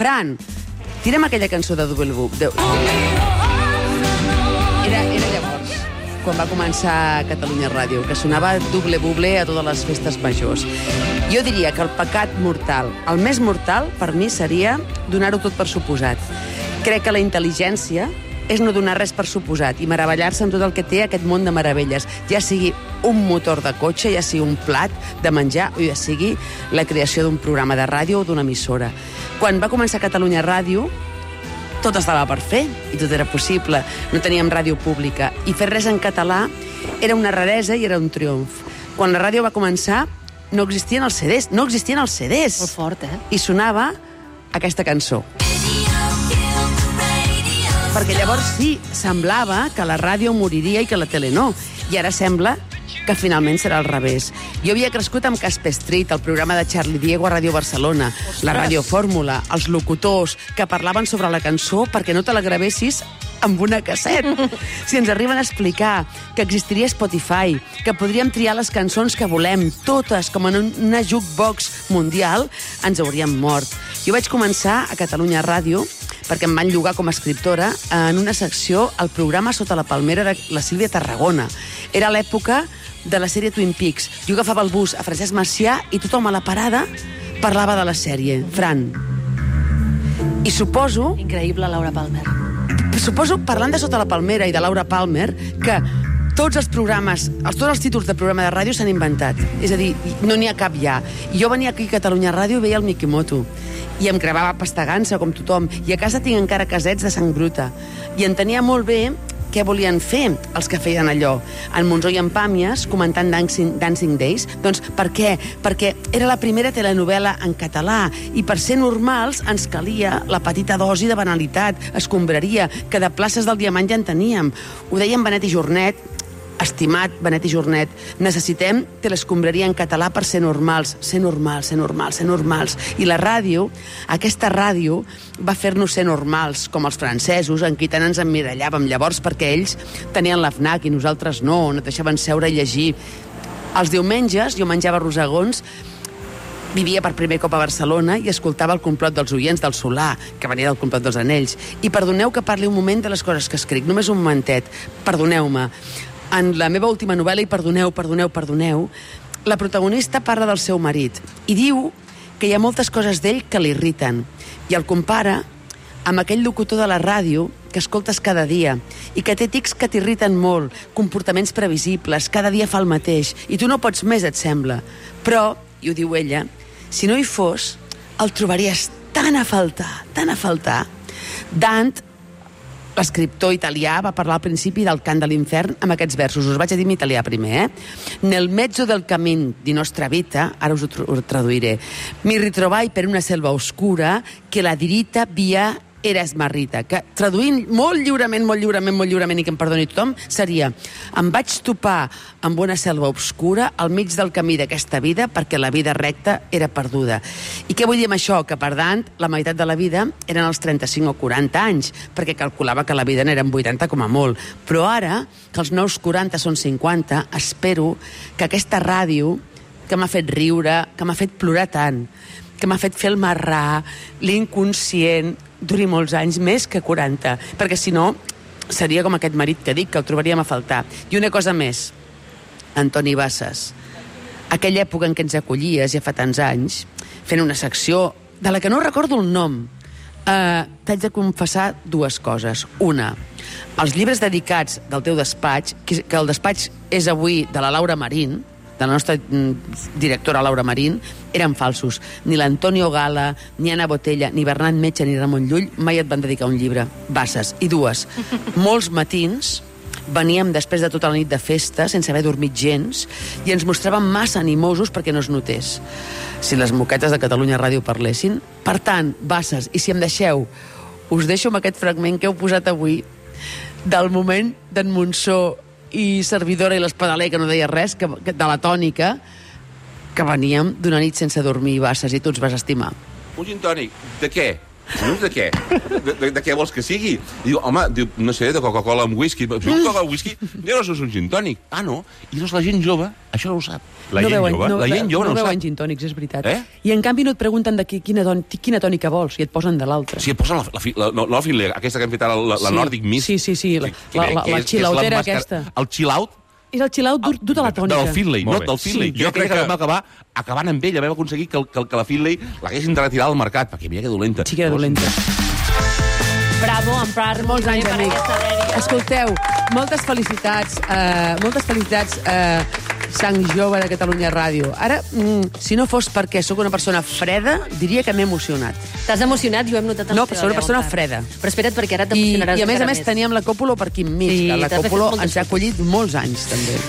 Fran, tira'm aquella cançó de Double Book. De... Era, era llavors, quan va començar Catalunya Ràdio, que sonava Double Buble a totes les festes majors. Jo diria que el pecat mortal, el més mortal, per mi, seria donar-ho tot per suposat. Crec que la intel·ligència és no donar res per suposat i meravellar-se amb tot el que té aquest món de meravelles, ja sigui un motor de cotxe, ja sigui un plat de menjar o ja sigui la creació d'un programa de ràdio o d'una emissora. Quan va començar Catalunya Ràdio, tot estava per fer i tot era possible. No teníem ràdio pública i fer res en català era una raresa i era un triomf. Quan la ràdio va començar no existien els CDs, no existien els CDs. Molt fort, eh? I sonava aquesta cançó. Perquè llavors sí, semblava que la ràdio moriria i que la tele no. I ara sembla que finalment serà al revés. Jo havia crescut amb Casper Street, el programa de Charlie Diego a Ràdio Barcelona, la Ràdio Fórmula, els locutors que parlaven sobre la cançó perquè no te la gravessis amb una casset. Si ens arriben a explicar que existiria Spotify, que podríem triar les cançons que volem, totes, com en una jukebox mundial, ens hauríem mort. Jo vaig començar a Catalunya Ràdio perquè em van llogar com a escriptora en una secció al programa Sota la palmera de la Sílvia Tarragona. Era l'època de la sèrie Twin Peaks. Jo agafava el bus a Francesc Macià i tothom a la parada parlava de la sèrie. Fran. I suposo Increïble, Laura Palmer. suposo, parlant de Sota la Palmera i de Laura Palmer, que tots els programes, els, tots els títols de programa de ràdio s'han inventat. És a dir, no n'hi ha cap ja. Jo venia aquí a Catalunya Ràdio i veia el Mikimoto. I em gravava pastagança, com tothom. I a casa tinc encara casets de sang bruta. I entenia molt bé què volien fer els que feien allò. En Monzó i en Pàmies, comentant Dancing, Dancing Days. Doncs per què? Perquè era la primera telenovela en català i per ser normals ens calia la petita dosi de banalitat, escombraria, que de places del Diamant ja en teníem. Ho deien Benet i Jornet, estimat Benet i Jornet, necessitem telescombraria en català per ser normals, ser normals, ser normals, ser normals. I la ràdio, aquesta ràdio, va fer-nos ser normals, com els francesos, en qui tant ens emmirallàvem llavors perquè ells tenien la FNAC i nosaltres no, no deixaven seure i llegir. Els diumenges jo menjava rosegons vivia per primer cop a Barcelona i escoltava el complot dels oients del Solà, que venia del complot dels anells. I perdoneu que parli un moment de les coses que escric, només un momentet. Perdoneu-me. En la meva última novel·la, i perdoneu, perdoneu, perdoneu, la protagonista parla del seu marit i diu que hi ha moltes coses d'ell que l'irriten i el compara amb aquell locutor de la ràdio que escoltes cada dia i que té tics que t'irriten molt, comportaments previsibles, cada dia fa el mateix i tu no pots més, et sembla. Però, i ho diu ella, si no hi fos, el trobaries tan a faltar, tan a faltar. Dant, l'escriptor italià, va parlar al principi del cant de l'infern amb aquests versos. Us vaig a dir en italià primer, eh? Nel mezzo del camin di nostra vita, ara us ho traduiré, mi ritrovai per una selva oscura que la dirita via era esmarrita, que traduint molt lliurement, molt lliurement, molt lliurement, i que em perdoni tothom, seria em vaig topar amb una selva obscura al mig del camí d'aquesta vida perquè la vida recta era perduda. I què vull dir amb això? Que, per tant, la meitat de la vida eren els 35 o 40 anys, perquè calculava que la vida n'eren 80 com a molt. Però ara, que els nous 40 són 50, espero que aquesta ràdio que m'ha fet riure, que m'ha fet plorar tant, que m'ha fet fer el marrà, l'inconscient, duri molts anys, més que 40, perquè si no seria com aquest marit que dic, que el trobaríem a faltar. I una cosa més, Antoni Bassas, aquella època en què ens acollies, ja fa tants anys, fent una secció de la que no recordo el nom, eh, t'haig de confessar dues coses. Una, els llibres dedicats del teu despatx, que, que el despatx és avui de la Laura Marín, de la nostra mm, directora Laura Marín, eren falsos. Ni l'Antonio Gala, ni Anna Botella, ni Bernat Metge, ni Ramon Llull mai et van dedicar un llibre. Basses. I dues. Molts matins veníem després de tota la nit de festa, sense haver dormit gens, i ens mostràvem massa animosos perquè no es notés. Si les moquetes de Catalunya Ràdio parlessin. Per tant, Basses, i si em deixeu, us deixo amb aquest fragment que heu posat avui del moment d'en Monsó i servidora i l'espadaler, que no deia res, que, que, de la tònica, que veníem d'una nit sense dormir, Basses, i tu ens vas estimar. Un gin tònic. De què? Dius, de què? De, de, de què vols que sigui? Diu, home, diu, no sé, de Coca-Cola amb whisky. Si un Coca-Cola amb whisky, jo no soc un gin tònic. Ah, no? I llavors la gent jove, això no ho sap. La gent veuen, jove? No, La gent jove no no ho veuen gin tònics, és veritat. Eh? I en canvi no et pregunten de qui, quina, don, quina tònica vols i et posen de l'altra. Si et posen la, la, la, no, no la Finlay, aquesta que hem fet ara, la, la Sí. Nordic Mist. Sí, sí, sí, la- que- que la- bé, la- que la és- que és chill-outera l'emmascar- aquesta. El chill-out És el chill-out dur, dur de la tònica. del Finlay, no del Finlay. Sí. Jo, crec que, que- vam acabar acabant amb ella, vam aconseguir que, el- que, el- que la Finlay l'haguessin de retirar del mercat, perquè mira que dolenta. Sí que era dolenta. Bravo, Empar. Molts anys, amic. Escolteu, moltes felicitats, uh, moltes felicitats, uh, sang jove de Catalunya Ràdio. Ara, mm, si no fos perquè sóc una persona freda, diria que m'he emocionat. T'has emocionat i ho hem notat No, però soc una persona freda. Però espera't, perquè ara I, t'emocionaràs I a més a encara més teníem la Còpolo per aquí enmig, Sí, que la Còpolo ens ha acollit molts anys, també.